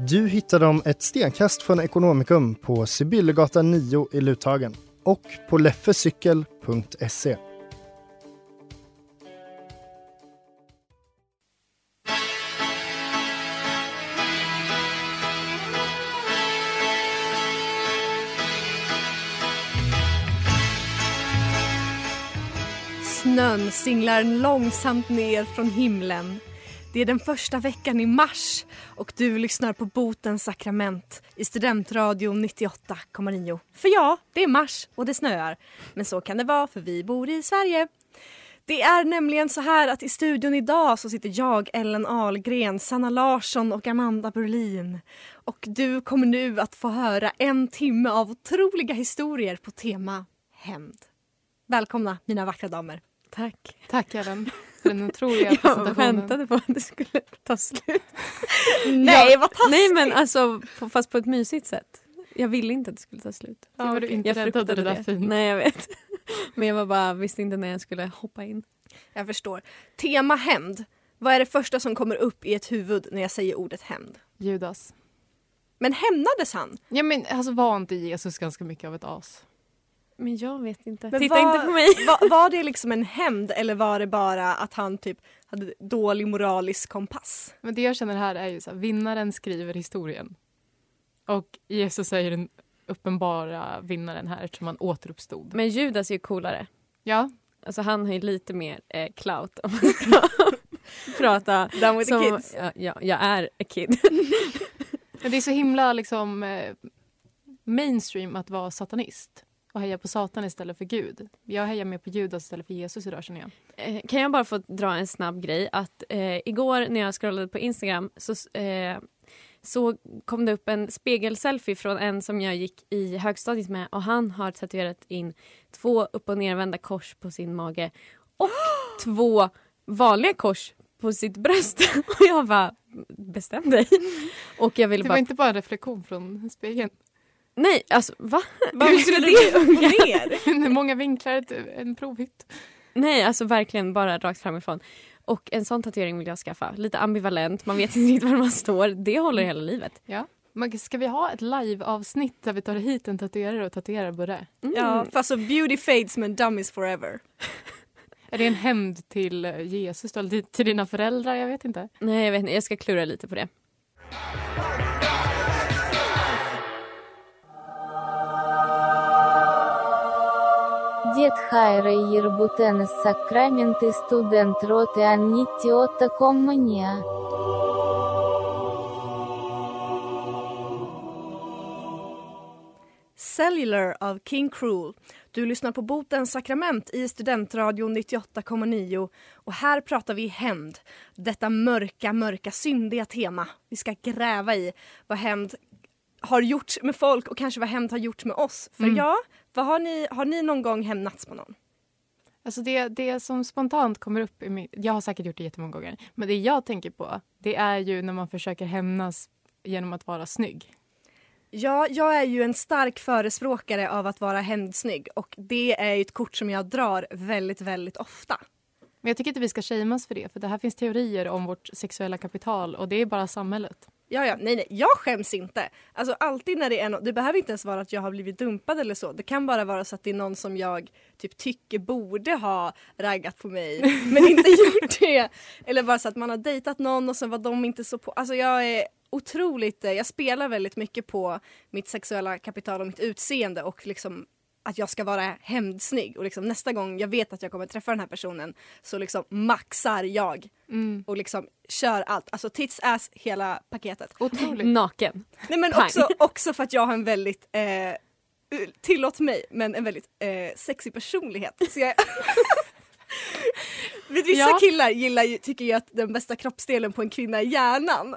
Du hittar dem ett stenkast från Ekonomikum på Sibyllegatan 9 i Luthagen och på leffecykel.se. Snön singlar långsamt ner från himlen. Det är den första veckan i mars och du lyssnar på Botens sakrament i Studentradion 98,9. För ja, det är mars och det snöar. Men så kan det vara för vi bor i Sverige. Det är nämligen så här att i studion idag så sitter jag, Ellen Ahlgren, Sanna Larsson och Amanda Berlin. Och du kommer nu att få höra en timme av otroliga historier på tema hämnd. Välkomna mina vackra damer. Tack. Tack Ellen den otroliga Jag presentationen. väntade på att det skulle ta slut. Nej, vad taskigt! Nej men alltså på, fast på ett mysigt sätt. Jag ville inte att det skulle ta slut. Det var du inte jag fruktade det där det. fint. Nej jag vet. Men jag var bara, visste inte när jag skulle hoppa in. Jag förstår. Tema hämnd. Vad är det första som kommer upp i ett huvud när jag säger ordet hämnd? Judas. Men hämnades han? Ja men alltså var inte Jesus ganska mycket av ett as? Men jag vet inte. Men Titta var- inte på mig. Var, var det liksom en hämnd eller var det bara att han typ hade dålig moralisk kompass? Men det jag känner här är ju så här, vinnaren skriver historien. Och Jesus är ju den uppenbara vinnaren här eftersom han återuppstod. Men Judas är ju coolare. Ja, Alltså han har ju lite mer eh, clout om man ska prata Down with the som, kids. ja, ja, jag är a kid. men det är så himla liksom eh, mainstream att vara satanist och heja på Satan istället för Gud. Jag hejar mer på Judas istället för Jesus idag känner jag. Eh, Kan jag bara få dra en snabb grej? Att eh, igår när jag scrollade på Instagram så, eh, så kom det upp en spegelselfie från en som jag gick i högstadiet med och han har tatuerat in två upp och nervända kors på sin mage och två vanliga kors på sitt bröst. Och jag bara, bestäm dig. Och jag ville Det bara, var inte bara en reflektion från spegeln. Nej alltså va? Hur skulle det är många vinklar, ett, en provhytt. Nej, alltså verkligen bara rakt framifrån. Och en sån tatuering vill jag skaffa. Lite ambivalent, man vet inte riktigt var man står. Det håller hela livet. Ja. Ska vi ha ett live-avsnitt där vi tar hit en tatuerare och tatuerar Burre? Ja, fast så beauty fades men dumb is forever. Är det en hämnd till eh, Jesus då? Eller till- till dina föräldrar? Jag vet inte. Nej, jag vet inte. Jag ska klura lite på det. Дед Хайра Ербутенес Сакраменты студент роты Аннитиота Коммания. Cellular av King Cruel. Du lyssnar på Botens sakrament i Studentradion 98,9 och här pratar vi hämnd. Detta mörka, mörka, syndiga tema. Vi ska gräva i vad hämnd har gjort med folk och kanske vad hämnd har gjort med oss. För Mm. ja, vad har, ni, har ni någon gång hämnats på någon? Alltså det, det som spontant kommer upp i mitt... Jag har säkert gjort det jättemånga gånger. Men det jag tänker på det är ju när man försöker hämnas genom att vara snygg. Ja, jag är ju en stark förespråkare av att vara hämndsnygg och det är ett kort som jag drar väldigt, väldigt ofta. Men jag tycker inte vi ska shameas för det. För det här finns teorier om vårt sexuella kapital och det är bara samhället. Ja, ja, nej, nej, jag skäms inte. Alltså alltid när det är något, det behöver inte ens vara att jag har blivit dumpad eller så. Det kan bara vara så att det är någon som jag typ tycker borde ha raggat på mig men inte gjort det. Eller bara så att man har dejtat någon och sen var de inte så på. Alltså jag är otroligt, eh, jag spelar väldigt mycket på mitt sexuella kapital och mitt utseende och liksom att jag ska vara hämndsnygg och liksom nästa gång jag vet att jag kommer träffa den här personen så liksom maxar jag Mm. och liksom kör allt. Alltså tits, ass, hela paketet. Otroligt. Naken. Nej men Pang. också, också för att jag har en väldigt, eh, tillåt mig, men en väldigt eh, sexig personlighet. Så jag, Vet, vissa Ja. killar gillar ju, tycker ju att den bästa kroppsdelen på en kvinna är hjärnan.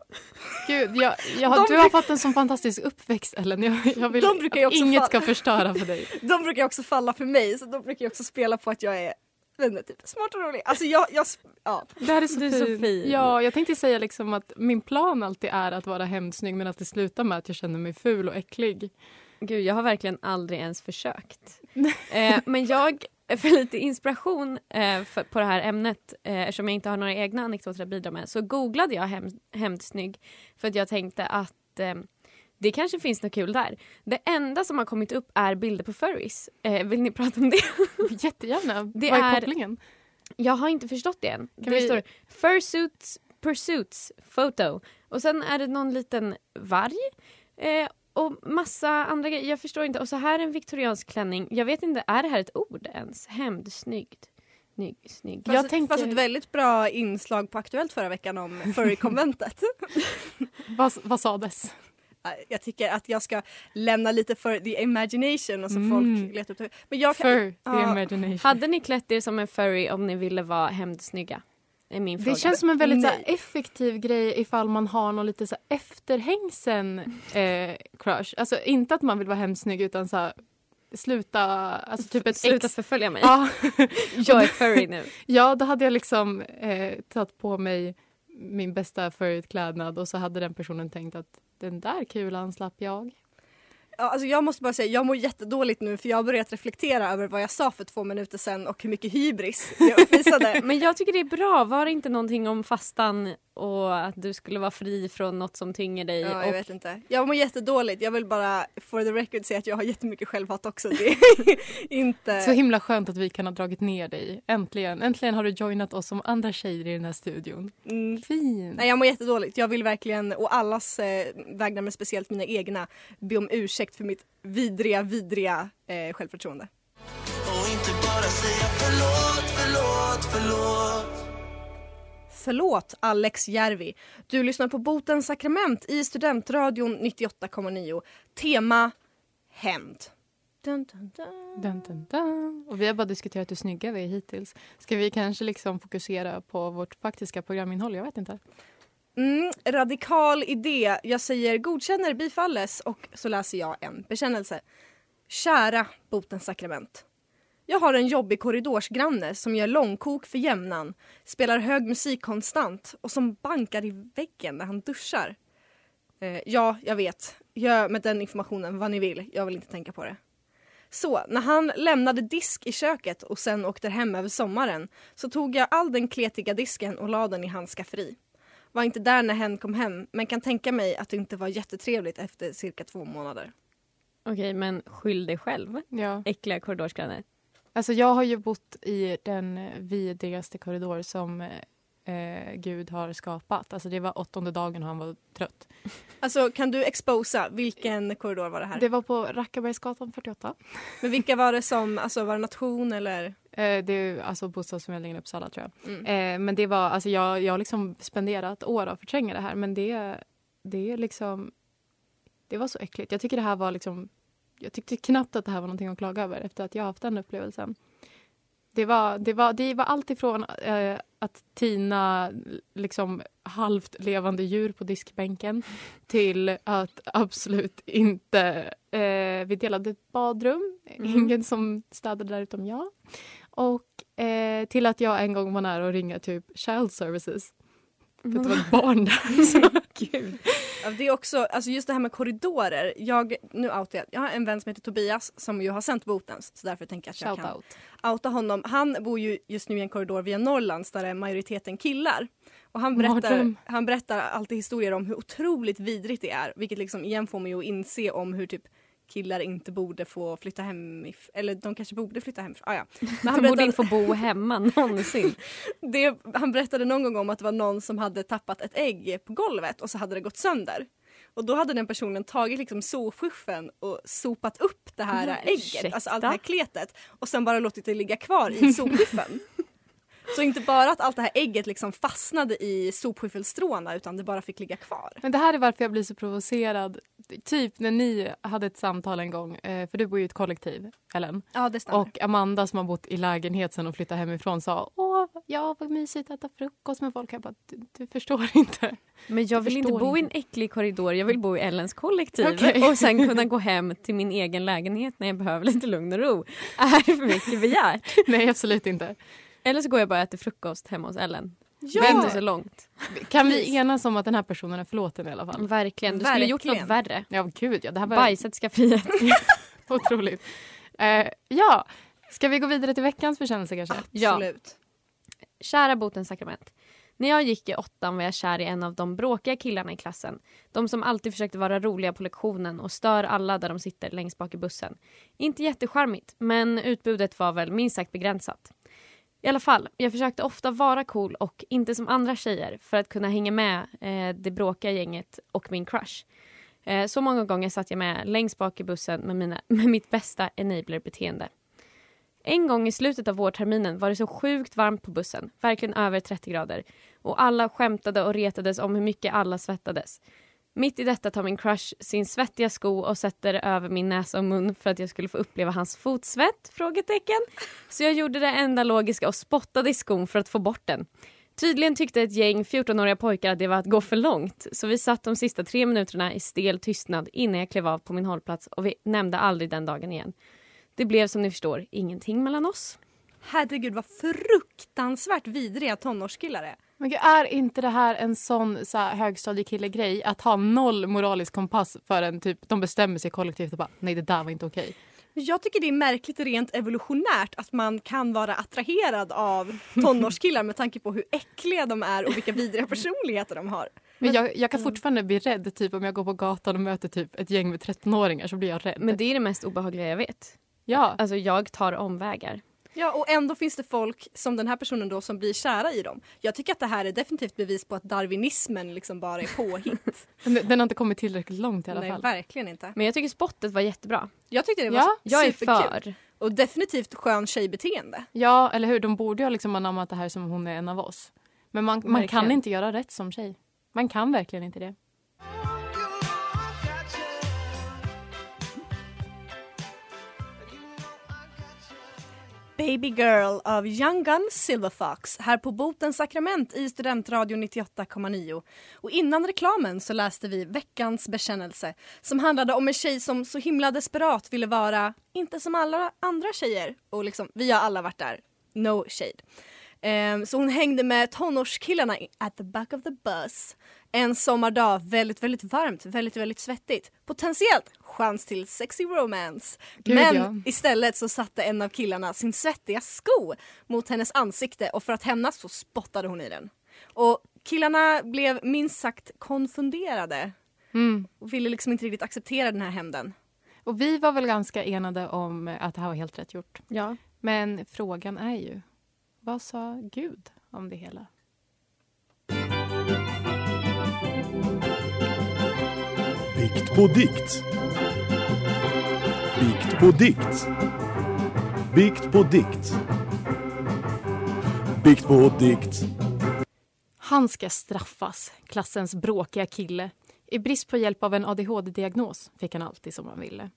Gud, jag, jag, De du har fått en sån fantastisk uppväxt Ellen. Jag, jag vill De brukar ju också inget fa- ska förstöra för dig. De brukar också falla för mig så de brukar också spela på att jag är inte, typ, smart och rolig. Alltså jag, jag ja. Det här är så, Du är så fin. fin. Ja, jag tänkte säga liksom att min plan alltid är att vara hämndsnygg men att det slutar med att jag känner mig ful och äcklig. Gud, jag har verkligen aldrig ens försökt. eh, men jag, för lite inspiration eh, för, på det här ämnet, eh, eftersom jag inte har några egna anekdoter att bidra med, så googlade jag hem, hämndsnygg för att jag tänkte att eh, det kanske finns något kul där. Det enda som har kommit upp är bilder på furries. Eh, vill ni prata om det? Jättegärna. Det Vad är, är- kopplingen? Jag har inte förstått det än. Kan det vi- står Fursuits Pursuits Photo och sen är det någon liten varg eh, och massa andra grejer. Jag förstår inte. Och så här en viktoriansk klänning. Jag vet inte, är det här ett ord ens? Hämndsnyggt. Snygg, snygg. Fast, Jag tänker- fast ett väldigt bra inslag på Aktuellt förra veckan om furry-konventet. Vad, vad sades? jag tycker att jag ska lämna lite för the imagination och så Mm. folk letar upp det. Men jag kan, För the Ja. imagination. Hade ni klätt er som en furry om ni ville vara hämndsnygga? Det känns som en väldigt så Nej. effektiv grej ifall man har någon lite så efterhängsen eh, crush. Alltså inte att man vill vara hemsnygg utan så här, sluta, alltså typ ett Sluta ex. förfölja mig. Ja, Jag är furry nu. ja, då hade jag liksom eh, tagit på mig min bästa förklädnad och så hade den personen tänkt att den där kulan slapp jag ja, alltså jag måste bara säga, jag mår jättedåligt nu för jag har börjat reflektera över vad jag sa för två minuter sedan och hur mycket hybris jag uppvisade. Men jag tycker det är bra. Var det inte någonting om fastan och att du skulle vara fri från något som tynger dig? Ja, jag och vet inte. Jag mår jättedåligt. Jag vill bara for the record säga att jag har jättemycket självhat också. Det är inte... Så himla skönt att vi kan ha dragit ner dig. Äntligen, äntligen har du joinat oss som andra tjejer i den här studion. Mm. Fin. Nej, jag mår jättedåligt. Jag vill verkligen, och allas eh, vägnar men speciellt mina egna, be om ursäkt för mitt vidriga, vidriga eh, självförtroende. Förlåt Alex Järvi. Du lyssnar på Botens sakrament i Studentradion 98,9. Tema hämnd. Dun, dun, dun. Dun, dun, dun. Och vi har bara diskuterat hur snygga vi är hittills. Ska vi kanske liksom fokusera på vårt faktiska programinnehåll? Jag vet inte. Mm, radikal idé. Jag säger godkänner, bifalles och så läser jag en bekännelse. Kära Botens sakrament. Jag har en jobbig korridorsgranne som gör långkok för jämnan, spelar hög musik konstant och som bankar i väggen när han duschar. Eh, ja, jag vet. Gör med den informationen vad ni vill. Jag vill inte tänka på det. Så, när han lämnade disk i köket och sen åkte hem över sommaren så tog jag all den kletiga disken och la den i hans skafferi. Var inte där när hen kom hem men kan tänka mig att det inte var jättetrevligt efter cirka två månader. Okej, men skyll dig själv. Ja. Äckliga korridorsgrannar. Alltså jag har ju bott i den vidrigaste korridor som eh, Gud har skapat. Alltså det var åttonde dagen och han var trött. Alltså kan du exposa, vilken korridor var det här? Det var på Rackabergsgatan 48. Men vilka var det som, alltså var det nation eller? Eh, det är alltså bostadsförmedlingen i Uppsala tror jag. Mm. Eh, men det var, alltså jag, jag har liksom spenderat år av förtränga det här men det, det är liksom, det var så äckligt. Jag tycker det här var liksom, jag tyckte knappt att det här var någonting att klaga över efter att jag haft den upplevelsen. Det var, det var, det var allt ifrån eh, att tina liksom halvt levande djur på diskbänken till att absolut inte... Eh, vi delade ett badrum, ingen som städade där utom jag. Och eh, till att jag en gång var nära att ringa typ Child Services. För att det var ett barn där. Så, gud. Det är också, alltså just det här med korridorer. Jag, nu outar jag, jag har en vän som heter Tobias som ju har sänt Botens så därför tänker jag att jag Shout kan out. outa honom. Han bor ju just nu i en korridor via Norrlands där är majoriteten killar. Och han berättar, Mardröm. han berättar alltid historier om hur otroligt vidrigt det är. Vilket liksom igen får mig att inse om hur typ killar inte borde få flytta hem. Eller de kanske borde flytta hem. Ah, ja. Men han, Han borde berättade, inte få bo hemma någonsin. det, han berättade någon gång om att det var någon som hade tappat ett ägg på golvet och så hade det gått sönder. Och då hade den personen tagit liksom sopskyffen och sopat upp det här ägget, ursäkta. alltså allt det här kletet och sen bara låtit det ligga kvar i sopskyffen. Så inte bara att allt det här ägget liksom fastnade i sopskyffelstråna utan det bara fick ligga kvar. Men det här är varför jag blir så provocerad. Typ när ni hade ett samtal en gång, eh, för du bor ju i ett kollektiv, Ellen. Ja det stämmer. Och Amanda som har bott i lägenhet sen och flyttat hemifrån sa Åh, ja vad mysigt att äta frukost med folk. Jag bara, du, du förstår inte. Men jag vill inte bo i en inte. äcklig korridor, jag vill bo i Ellens kollektiv. Okej. Och sen kunna gå hem till min egen lägenhet när jag behöver lite lugn och ro. Är det för mycket begärt? Nej, absolut inte. Eller så går jag bara och äter frukost hemma hos Ellen. Det är ja! inte så långt. Kan vi enas om att den här personen är förlåten i alla fall? Verkligen. Du skulle gjort något värre. Ja, gud ja. Det här var Bajsat ska frihet. otroligt. Eh, ja, ska vi gå vidare till veckans bekännelse kanske? Ja. Absolut. Kära botens sakrament. När jag gick i åttan var jag kär i en av de bråkiga killarna i klassen. De som alltid försökte vara roliga på lektionen och stör alla där de sitter längst bak i bussen. Inte jättecharmigt, men utbudet var väl minst sagt begränsat. I alla fall, jag försökte ofta vara cool och inte som andra tjejer för att kunna hänga med eh, det bråkiga gänget och min crush. Eh, så många gånger satt jag med längst bak i bussen med, mina, med mitt bästa enabler-beteende. En gång i slutet av vårterminen var det så sjukt varmt på bussen, verkligen över 30 grader. Och alla skämtade och retades om hur mycket alla svettades. Mitt i detta tar min crush sin svettiga sko och sätter det över min näsa och mun för att jag skulle få uppleva hans fotsvett? Frågetecken. Så jag gjorde det enda logiska och spottade i skon för att få bort den. Tydligen tyckte ett gäng 14-åriga pojkar att det var att gå för långt så vi satt de sista tre minuterna i stel tystnad innan jag klev av på min hållplats och vi nämnde aldrig den dagen igen. Det blev som ni förstår ingenting mellan oss. Herregud vad fruktansvärt vidriga tonårskillar är. Men gud, är inte det här en sån så här, högstadiekille-grej? Att ha noll moralisk kompass förrän typ, de bestämmer sig kollektivt och bara nej det där var inte okej. Jag tycker det är märkligt rent evolutionärt att man kan vara attraherad av tonårskillar med tanke på hur äckliga de är och vilka vidriga personligheter de har. Men jag, jag kan fortfarande bli rädd typ om jag går på gatan och möter typ ett gäng med 13-åringar så blir jag rädd. Men det är det mest obehagliga jag vet. ja. Alltså jag tar omvägar. Ja, och ändå finns det folk som den här personen då som blir kära i dem. Jag tycker att det här är definitivt bevis på att darwinismen liksom bara är påhitt. Den, den har inte kommit tillräckligt långt i alla Nej, fall. verkligen inte. Men jag tycker spottet var jättebra. Jag tyckte det var Ja, Jag är för. Och definitivt skön tjejbeteende. Ja, eller hur? De borde ju ha liksom anammat det här som hon är en av oss. Men man, man kan inte göra rätt som tjej. Man kan verkligen inte det. Baby Girl av Young Gun Silverfox här på Botens sakrament i Studentradion 98,9. Och innan reklamen så läste vi veckans bekännelse som handlade om en tjej som så himla desperat ville vara inte som alla andra tjejer. Och liksom, vi har alla varit där. No shade. Ehm, så hon hängde med tonårskillarna at the back of the bus. En sommardag, väldigt, väldigt varmt, väldigt, väldigt svettigt. Potentiellt chans till sexy romance. Gud, Men ja. istället så satte en av killarna sin svettiga sko mot hennes ansikte och för att hämnas så spottade hon i den. Och killarna blev minst sagt konfunderade Mm. och ville liksom inte riktigt acceptera den här hämnden. Och vi var väl ganska enade om att det här var helt rätt gjort. Ja. Men frågan är ju, vad sa Gud om det hela? Bikt på dikt. Bikt på dikt. Bikt på dikt. Bikt på dikt. Han ska straffas, klassens bråkiga kille. I brist på hjälp av en ADHD-diagnos fick han alltid som han ville.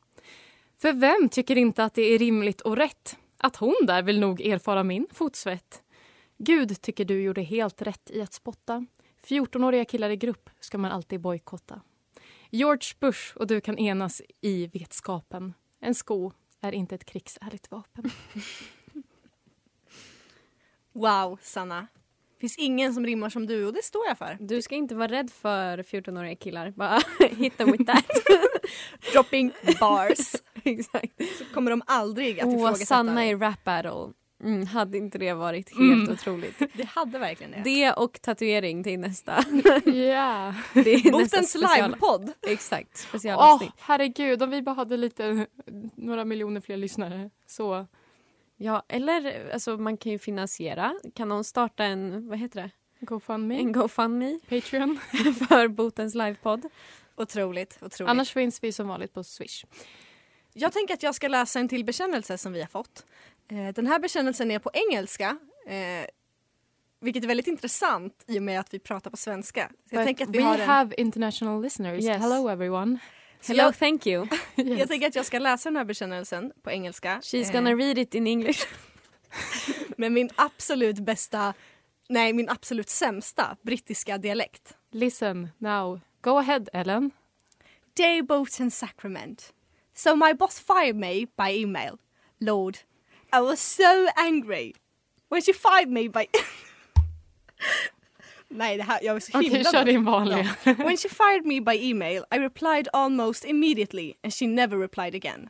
För vem tycker inte att det är rimligt och rätt? Att hon där vill nog erfara min fotsvett. Gud tycker du gjorde helt rätt i att spotta. 14-åriga killar i grupp ska man alltid bojkotta. George Bush och du kan enas i vetskapen. En sko är inte ett krigsärligt vapen. Wow, Sanna. Finns ingen som rimmar som du och det står jag för. Du ska inte vara rädd för 14-åriga killar. Bara hit them with that. Dropping bars. Exakt. Så kommer de aldrig att Åh, ifrågasätta Sanna dig. i rap battle. Mm, hade inte det varit helt Mm. otroligt? Det hade verkligen det. Det och tatuering till nästa. Ja. Nästa Botens livepodd. Exakt, Åh, specialavsnitt. herregud, om vi bara hade lite, några miljoner fler lyssnare. Så, Ja, eller alltså, man kan ju finansiera. Kan någon starta en, vad heter det? GoFundMe, En GoFundMe Patreon. för Botens livepodd. Otroligt, otroligt. Annars finns vi som vanligt på Swish. Jag tänker att jag ska läsa en till bekännelse som vi har fått. Eh, Den här bekännelsen är på engelska. eh, Vilket är väldigt intressant i och med att vi pratar på svenska. Så jag But tänker att vi we har en, have international listeners. Yes. Hello everyone. Hello, jag- thank you. jag tänker att jag ska läsa den här bekännelsen på engelska. She's eh, gonna read it in English. Med min absolut bästa, nej min absolut sämsta brittiska dialekt. Listen now. Go ahead Ellen. Dear Bolton Sacrament. So my boss fired me by email. Lord, I was so angry when she fired me by... Nej, det här, jag var så Okej, himla kör din vanliga. When she fired me by email, I replied almost immediately and she never replied again.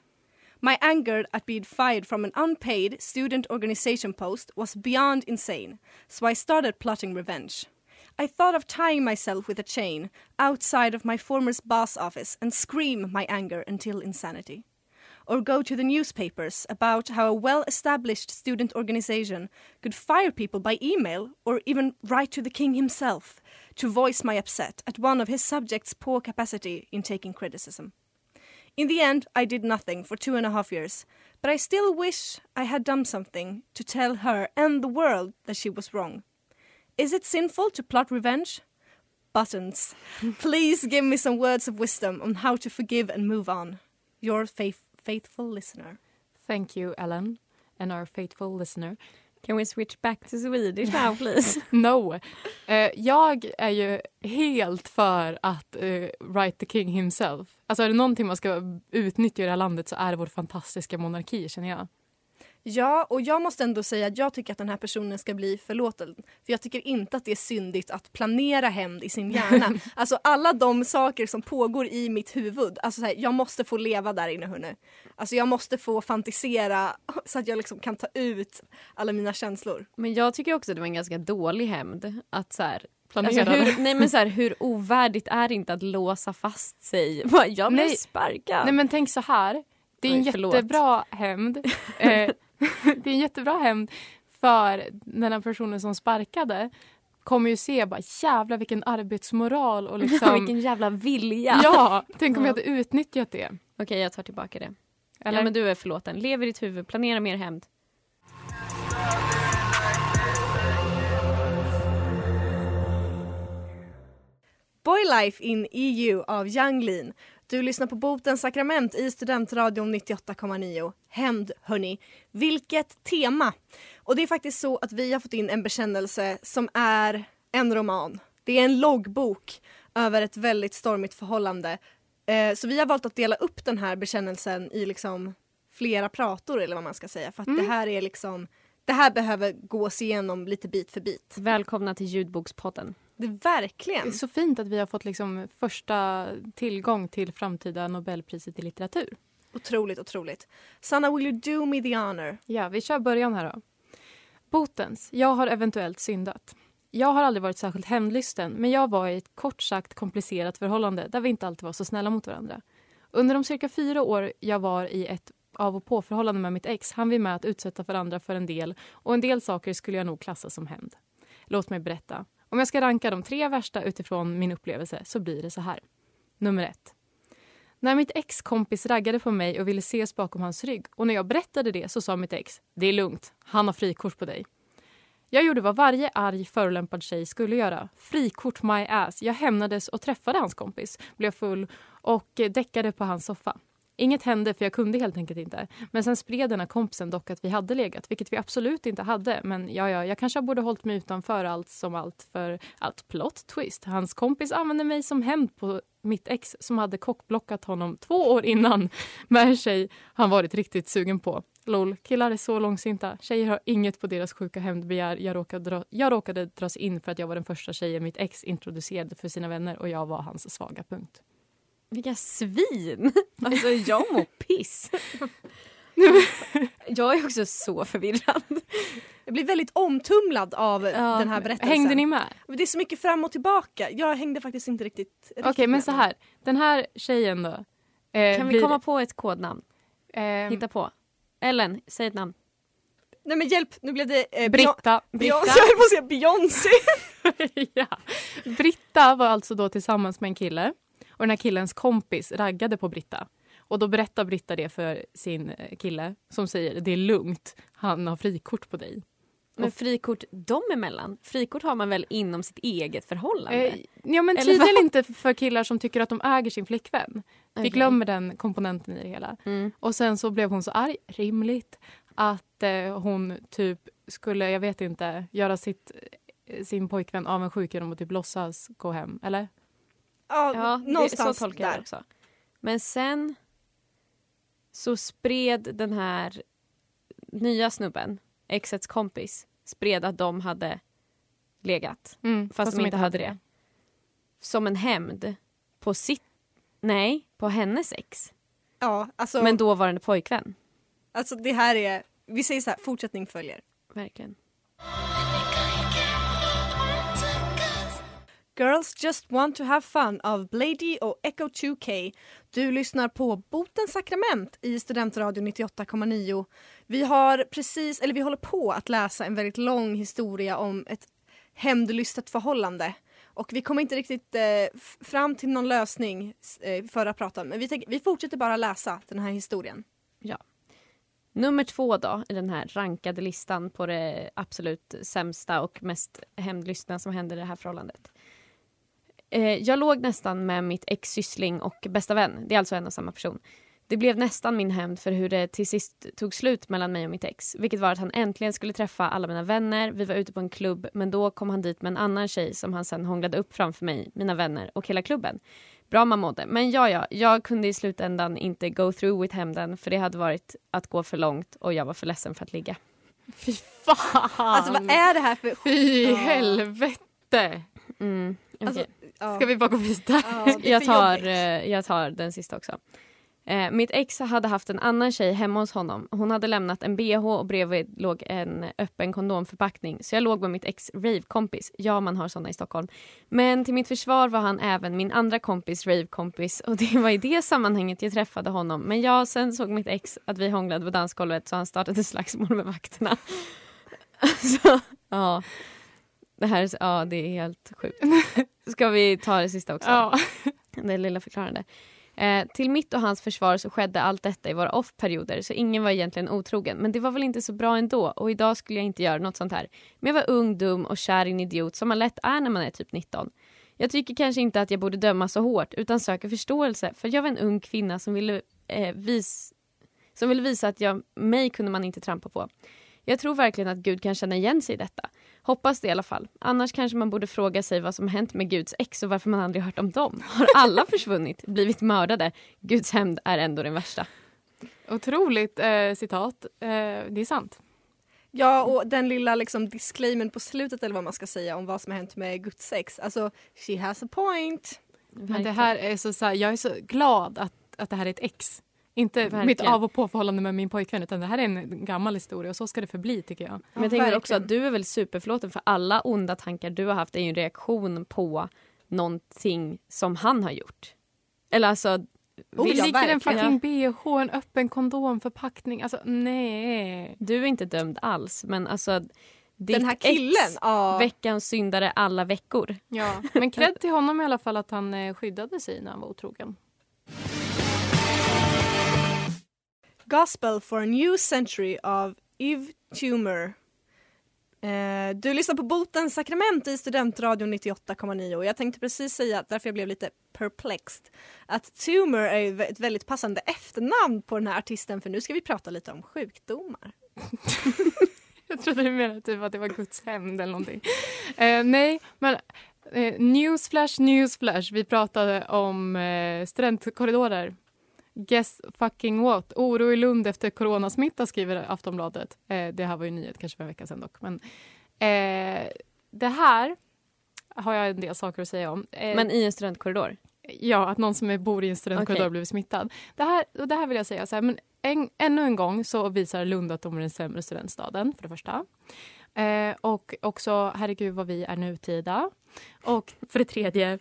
My anger at being fired from an unpaid student organization post was beyond insane, so I started plotting revenge. I thought of tying myself with a chain outside of my former boss office and scream my anger until insanity. Or go to the newspapers about how a well established student organization could fire people by email or even write to the king himself to voice my upset at one of his subjects' poor capacity in taking criticism. In the end, I did nothing for two and a half years, but I still wish I had done something to tell her and the world that she was wrong. Is it sinful to plot revenge? Buttons. Please give me some words of wisdom on how to forgive and move on. Your faith- faithful listener. Thank you Ellen and our faithful listener. Can we switch back to Swedish now please? No. Eh, jag är ju helt för att uh, write the king himself. Alltså är det någonting man ska utnyttja i det här landet så är det vår fantastiska monarki känner jag. Ja, och jag måste ändå säga att jag tycker att den här personen ska bli förlåten. För jag tycker inte att det är syndigt att planera hämnd i sin hjärna. alltså alla de saker som pågår i mitt huvud. Alltså så här, jag måste få leva där inne hörni. Alltså jag måste få fantisera så att jag liksom kan ta ut alla mina känslor. Men jag tycker också att det var en ganska dålig hämnd. Att så här, Planera alltså hur, nej men så här, hur ovärdigt är det inte att låsa fast sig? Jag blev Nej. sparkad. Nej men tänk så här. Det är en förlåt. jättebra hämnd. Eh, det är en jättebra hämnd för den här personen som sparkade kommer ju se bara jävlar vilken arbetsmoral och liksom... Vilken jävla vilja. Ja, tänk om Ja. jag hade utnyttjat det. Okej, jag tar tillbaka det. Eller? Ja, men du är förlåten. Lev i ditt huvud, planera mer hämnd. Boy Life in EU av Young Lean. Du lyssnar på Botens sakrament i Studentradion 98,9. Hämnd, hörni. Vilket tema! Och det är faktiskt så att vi har fått in en bekännelse som är en roman. Det är en loggbok över ett väldigt stormigt förhållande. Eh, så vi har valt att dela upp den här bekännelsen i liksom flera prator eller vad man ska säga. För att det här är liksom det här behöver gås igenom lite bit för bit. Välkomna till ljudbokspodden. Det är Det verkligen. är så fint att vi har fått liksom första tillgång till framtida Nobelpriset i litteratur. Otroligt, otroligt. Sanna, will you do me the honor? Ja, vi kör början här då. Botens. Jag har eventuellt syndat. Jag har aldrig varit särskilt hämndlysten men jag var i ett kort sagt komplicerat förhållande där vi inte alltid var så snälla mot varandra. Under de cirka fyra år jag var i ett av och på-förhållande med mitt ex hann vi med att utsätta varandra för en del och en del saker skulle jag nog klassa som hämnd. Låt mig berätta. Om jag ska ranka de tre värsta utifrån min upplevelse så blir det så här. Nummer ett. När mitt ex kompis raggade på mig och ville ses bakom hans rygg och när jag berättade det så sa mitt ex det är lugnt, han har frikort på dig. Jag gjorde vad varje arg förolämpad tjej skulle göra. Frikort my ass. Jag hämnades och träffade hans kompis, blev full och däckade på hans soffa. Inget hände för jag kunde helt enkelt inte. Men sen spred den här kompisen dock att vi hade legat, vilket vi absolut inte hade. Men ja, ja, jag kanske borde hållit mig utanför allt som allt för allt plot twist. Hans kompis använde mig som hämnd på mitt ex som hade kockblockat honom två år innan med en tjej han varit riktigt sugen på. Lol, killar är så långsinta. Tjejer har inget på deras sjuka hämndbegär. Jag råkade, dra, jag råkade dras in för att jag var den första tjejen mitt ex introducerade för sina vänner och jag var hans svaga punkt. Vilka svin! Alltså jag mår piss. Jag är också så förvirrad. Jag blir väldigt omtumlad av Ja, den här berättelsen. Hängde ni med? Det är så mycket fram och tillbaka. Jag hängde faktiskt inte riktigt, Okej, riktigt men med. så här. Den här tjejen då. eh, Kan vi blir- komma på ett kodnamn? ehm, Hitta på. Ellen, säg ett namn. Nej men hjälp, nu blev det... Eh, Britta. Beyon- Jag höll på att säga Beyoncé. ja. Britta var alltså då tillsammans med en kille och den här killens kompis raggade på Britta. Och då berättar Britta det för sin eh, kille som säger det är lugnt, han har frikort på dig. Men frikort dem emellan? Frikort har man väl inom sitt eget förhållande? Eh, ja men tydligen inte för killar som tycker att de äger sin flickvän. Vi Okej. glömmer den komponenten i det hela. Mm. Och sen så blev hon så arg, rimligt, att eh, hon typ skulle, jag vet inte, göra sitt, eh, sin pojkvän avundsjuk genom att typ låtsas gå hem, eller? Ja, Ja, det, så någonstans tolkar jag där. det också. Men sen så spred den här nya snubben, exets kompis, spred att de hade legat. Mm, Fast, de inte hade det. Som en hämnd på sitt... Nej, på hennes ex. Ja, alltså, Men dåvarande pojkvän. alltså det här är... Vi säger så här, fortsättning följer. Verkligen. Girls just want to have fun av Blady och Echo 2K. Du lyssnar på Botens sakrament i Studentradion 98,9. Vi har precis, eller vi håller på att läsa en väldigt lång historia om ett hämndlystet förhållande. Och vi kommer inte riktigt eh, fram till någon lösning eh, förra pratan, men vi, tänk, vi fortsätter bara läsa den här historien. Nummer två då i den här rankade listan på det absolut sämsta och mest hämndlystna som hände i det här förhållandet. Eh, jag låg nästan med mitt ex syssling och bästa vän. Det är alltså en och samma person. Det blev nästan min hämnd för hur det till sist tog slut mellan mig och mitt ex. Vilket var att han äntligen skulle träffa alla mina vänner. Vi var ute på en klubb men då kom han dit med en annan tjej som han sen hånglade upp framför mig, mina vänner och hela klubben. Bra man mådde. Men ja, ja, jag kunde i slutändan inte go through with hämnden för det hade varit att gå för långt och jag var för ledsen för att ligga. Fy fan! Alltså vad är det här för... Fy helvete! Mm, okej. Alltså, ja. Ska vi bara gå vidare? Ja, jag, tar, jobbigt. eh, jag tar den sista också. Eh, mitt ex hade haft en annan tjej hemma hos honom. Hon hade lämnat en bh och bredvid låg en öppen kondomförpackning. Så jag låg med mitt ex ravekompis. Ja, man har såna i Stockholm. Men till mitt försvar var han även min andra kompis ravekompis och det var i det sammanhanget jag träffade honom. Men ja, sen såg mitt ex att vi hånglade på dansgolvet så han startade slagsmål med vakterna. Alltså, ja. Det här ja, det är helt sjukt. Ska vi ta det sista också? Ja. Det lilla förklarande. Eh, till mitt och hans försvar så skedde allt detta i våra off-perioder så ingen var egentligen otrogen. Men det var väl inte så bra ändå och idag skulle jag inte göra något sånt här. Men jag var ung, dum och kär i en idiot som man lätt är när man är typ 19. Jag tycker kanske inte att jag borde döma så hårt utan söker förståelse för jag var en ung kvinna som ville, eh, vis som ville visa att jag, mig kunde man inte trampa på. Jag tror verkligen att Gud kan känna igen sig i detta. Hoppas det i alla fall. Annars kanske man borde fråga sig vad som hänt med Guds ex och varför man aldrig hört om dem. Har alla försvunnit? Blivit mördade? Guds hämnd är ändå den värsta. Otroligt eh, citat. Eh, det är sant. Ja, och den lilla liksom disclaimern på slutet eller vad man ska säga om vad som har hänt med Guds sex. Alltså, she has a point. Men det här är så, så här, jag är så glad att, att det här är ett ex. Inte Verkligen. mitt av och påförhållande med min pojkvän utan det här är en gammal historia och så ska det förbli tycker jag. Men jag tänker också att du är väl superförlåten för alla onda tankar du har haft är ju en reaktion på någonting som han har gjort. Eller alltså... Oh, det ja, ligger en fucking bh, en öppen kondomförpackning. Alltså nej. Du är inte dömd alls men alltså... Ditt Den här killen, ex, ja. veckans syndare alla veckor. Ja, men cred till honom i alla fall att han eh, skyddade sig när han var otrogen. Gospel for a new century av Yves Tumor. Eh, du lyssnar på Botens sakrament i Studentradion 98,9 och jag tänkte precis säga, därför jag blev lite perplexed, att Tumor är ett väldigt passande efternamn på den här artisten för nu ska vi prata lite om sjukdomar. Jag trodde du menade typ att det var Guds hämnd eller någonting. Eh, nej, men eh, newsflash, newsflash. Vi pratade om eh, studentkorridorer. Guess fucking what? Oro i Lund efter coronasmitta skriver Aftonbladet. Eh, det här var ju nyhet kanske för en vecka sedan dock. Men, eh, det här har jag en del saker att säga om. Eh, Men i en studentkorridor. Ja, att någon som är- bor i en studentkorridor Okej. blivit smittad. Det här, och det här vill jag säga, så här, men en, ännu en gång så visar Lund att de är den sämre studentstaden, för det första. Eh, och också, herregud vad vi är nutida. Och för det tredje,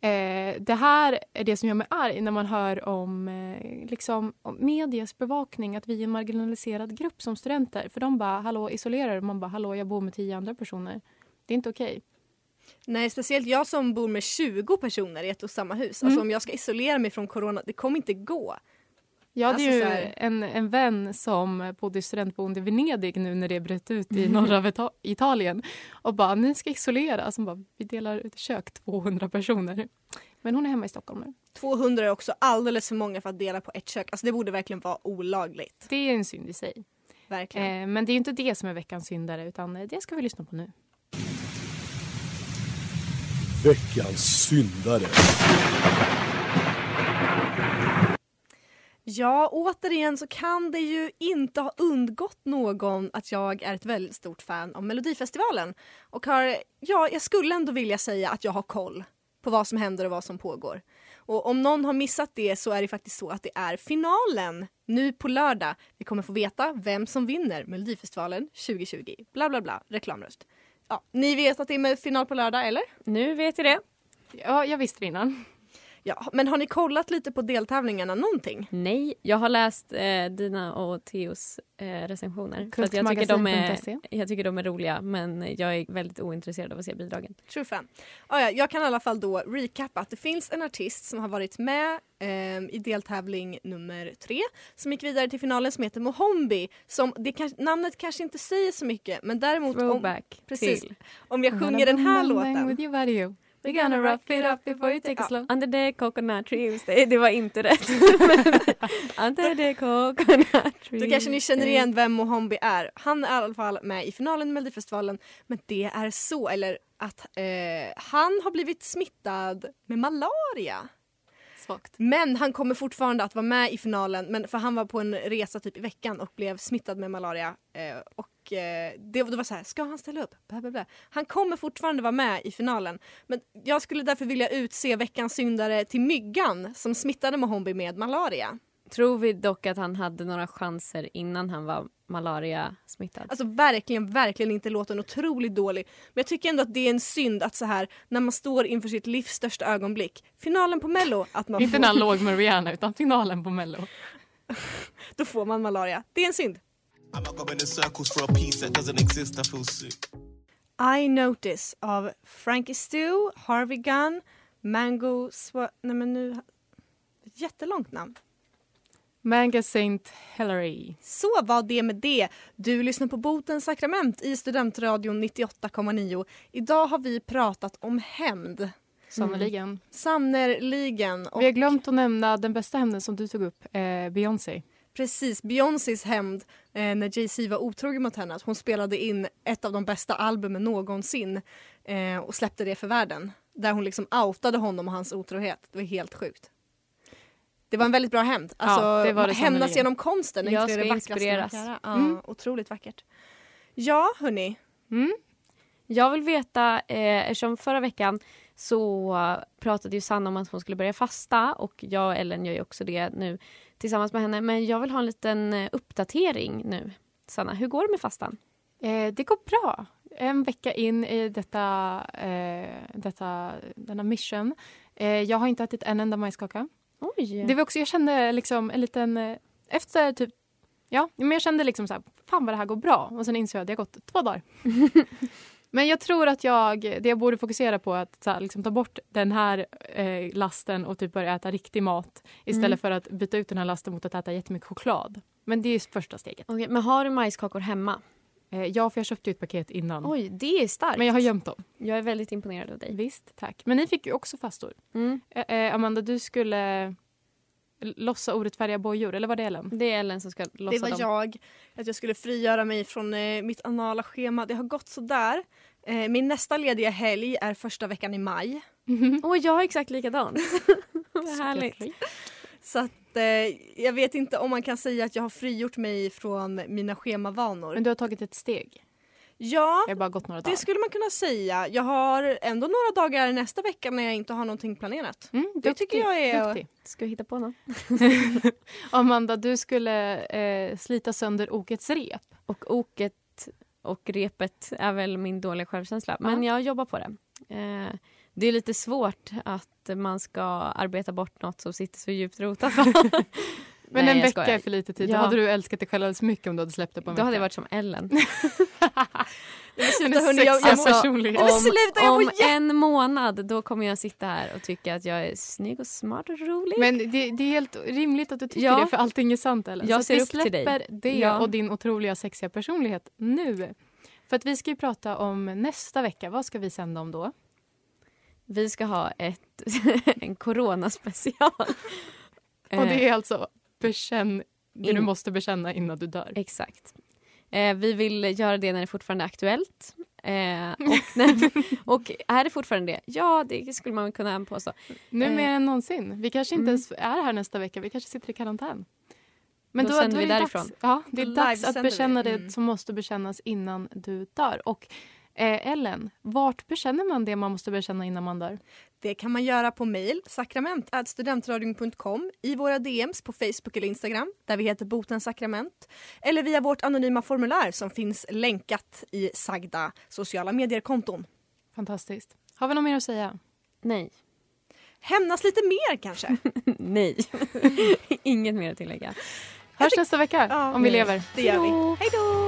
eh, det här är det som gör mig arg när man hör om, eh, liksom, om medias bevakning, att vi är en marginaliserad grupp som studenter. För de bara, hallå, isolerar du? Man bara, hallå, jag bor med tio andra personer. Det är inte okej. Nej, speciellt jag som bor med 20 personer i ett och samma hus. Mm. Alltså om jag ska isolera mig från corona, det kommer inte gå. Jag hade Alltså, ju här- en, en vän som bodde i studentboende i Venedig nu när det bröt ut i norra Vita- Italien och bara ni ska isolera. Som bara, vi delar ut kök 200 personer. Men hon är hemma i Stockholm nu. 200 är också alldeles för många för att dela på ett kök. Alltså det borde verkligen vara olagligt. Det är en synd i sig. Verkligen. Eh, men det är inte det som är veckans syndare utan eh, det ska vi lyssna på nu. Veckans syndare. Ja, återigen så kan det ju inte ha undgått någon att jag är ett väldigt stort fan av Melodifestivalen. Och har, ja, jag skulle ändå vilja säga att jag har koll på vad som händer och vad som pågår. Och om någon har missat det så är det faktiskt så att det är finalen nu på lördag. Vi kommer få veta vem som vinner Melodifestivalen 2020. Bla bla bla, reklamröst. Ja, ni vet att det är final på lördag, eller? Nu vet jag det. Ja, jag visste det innan. Ja, men har ni kollat lite på deltävlingarna någonting? Nej, jag har läst eh, dina och Theos eh, recensioner. För att jag, tycker de är, jag tycker de är roliga men jag är väldigt ointresserad av att se bidragen. True fan. Ah, ja, jag kan i alla fall då recappa att det finns en artist som har varit med ehm, i deltävling nummer tre som gick vidare till finalen som heter Mohombi. Som, det kan, namnet kanske inte säger så mycket men däremot om, precis, till om jag sjunger den här låten. We're gonna rough it up before you take Ja. slow. Under the coconut tree det, det var inte rätt. Under the coconut tree Då kanske ni känner igen vem Mohombi är. Han är i alla fall med i finalen i Melodifestivalen. Men det är så, eller att eh, han har blivit smittad med malaria. Svagt. Men han kommer fortfarande att vara med i finalen men för han var på en resa typ i veckan och blev smittad med malaria. Eh, och eh, det, det var så här, ska han ställa upp? Bla, bla, bla. Han kommer fortfarande vara med i finalen. Men jag skulle därför vilja utse veckans syndare till Myggan som smittade Mohombi med malaria. Tror vi dock att han hade några chanser innan han var malaria-smittad? Alltså verkligen, verkligen inte låten otroligt dålig. Men jag tycker ändå att det är en synd att så här när man står inför sitt livs största ögonblick, finalen på mello, att man Inte får, när han låg med Rihanna utan finalen på Mello. då får man malaria. Det är en synd. I'm not going in circles for a piece that doesn't exist. I feel sick. I Notice av Frankie Stu, Harvey Gunn, Mango Swa... Nej men nu... Ett jättelångt namn. Manga Saint Hilary. Så var det med det. Du lyssnar på Botens sakrament i Studentradion 98,9. Idag har vi pratat om hämnd. Sannerligen. Sannerligen. Och Vi har glömt att nämna den bästa hämnden som du tog upp, eh, Beyoncé. Precis, Beyoncés hämnd eh, när Jay-Z var otrogen mot henne. Att hon spelade in ett av de bästa albumen någonsin eh, och släppte det för världen. Där hon liksom outade honom och hans otrohet. Det var helt sjukt. Det var en väldigt bra hämnd. Alltså, Ja, det var det hämnas genom konsten. Jag ska det inspireras. Ja, Mm. Otroligt vackert. Ja, hörni. Mm? Jag vill veta, eh, eftersom förra veckan så pratade ju Sanna om att hon skulle börja fasta och jag och Ellen gör ju också det nu tillsammans med henne. Men jag vill ha en liten eh, uppdatering nu. Sanna, hur går det med fastan? Eh, det går bra. En vecka in i detta, eh, detta, denna mission. Eh, jag har inte ätit en enda majskaka. Oj! Det var också, jag kände liksom en liten... eh, Efter typ... Ja, men jag kände liksom så här, fan vad det här går bra. Och sen insåg jag att det har gått två dagar. men jag tror att jag, det jag borde fokusera på är att här, liksom, ta bort den här eh, lasten och typ börja äta riktig mat. Istället Mm. för att byta ut den här lasten mot att äta jättemycket choklad. Men det är första steget. Okej, men har du majskakor hemma? Eh, ja, för jag köpte ju ett paket innan. Oj, det är starkt. Men jag har gömt dem. Jag är väldigt imponerad av dig. Visst, tack. Men ni fick ju också fastor. Mm. Eh, eh, Amanda, du skulle lossa orättfärdiga bojor, eller var det Ellen? Det är Ellen som ska Det lossa var dem. jag. Att jag skulle frigöra mig från eh, mitt anala schema. Det har gått sådär. Eh, min nästa lediga helg är första veckan i maj. Oj, jag har exakt likadant. Vad härligt. Så att eh, jag vet inte om man kan säga att jag har frigjort mig från mina schemavanor. Men du har tagit ett steg. Ja, Det har bara gått några dagar. det skulle man kunna säga. Jag har ändå några dagar nästa vecka när jag inte har någonting planerat. Mm, Det tycker jag är- Duktig. Ska vi hitta på något? Amanda, du skulle eh, slita sönder okets rep. Och oket och repet är väl min dåliga självkänsla. Men jag jobbar på det. Eh, det är lite svårt att man ska arbeta bort något som sitter så djupt rotat. Men Nej, en vecka skojar. är för lite tid. Ja. Då hade du älskat dig själv alldeles mycket om du hade släppt det på en Då vecka. hade jag varit som Ellen. Sluta, hörni, jag, jag Alltså. Men sluta, jag om en månad då kommer jag sitta här och tycka att jag är snygg och smart och rolig. Men det, det är helt rimligt att du tycker Ja. det för allting är sant Ellen. Jag så ser vi upp till dig. släpper det Ja. och din otroliga sexiga personlighet nu. För att vi ska ju prata om nästa vecka. Vad ska vi sända om då? Vi ska ha ett, en coronaspecial. Och det är alltså bekänn det du In- måste bekänna innan du dör. Exakt. Eh, vi vill göra det när det fortfarande är aktuellt. Eh, och, när, och är det fortfarande det? Ja, det skulle man kunna påstå. Nu Eh, mer än någonsin. Vi kanske inte mm. ens är här nästa vecka. Vi kanske sitter i karantän. Men Då då, sänder då är det därifrån. Dags, ja, det är Då dags att livesänder vi. bekänna det Mm. som måste bekännas innan du dör. Och eh, Ellen, vart bekänner man det man måste bekänna innan man dör? Det kan man göra på mejl, sakrament.studentradion.com, i våra DMs på Facebook eller Instagram där vi heter Botens sakrament eller via vårt anonyma formulär som finns länkat i sagda sociala medier-konton. Fantastiskt. Har vi något mer att säga? Nej. Hämnas lite mer kanske? Nej. Inget mer att tillägga. Hörs nästa vecka Ja, om vi lever. Det gör vi. Hej då!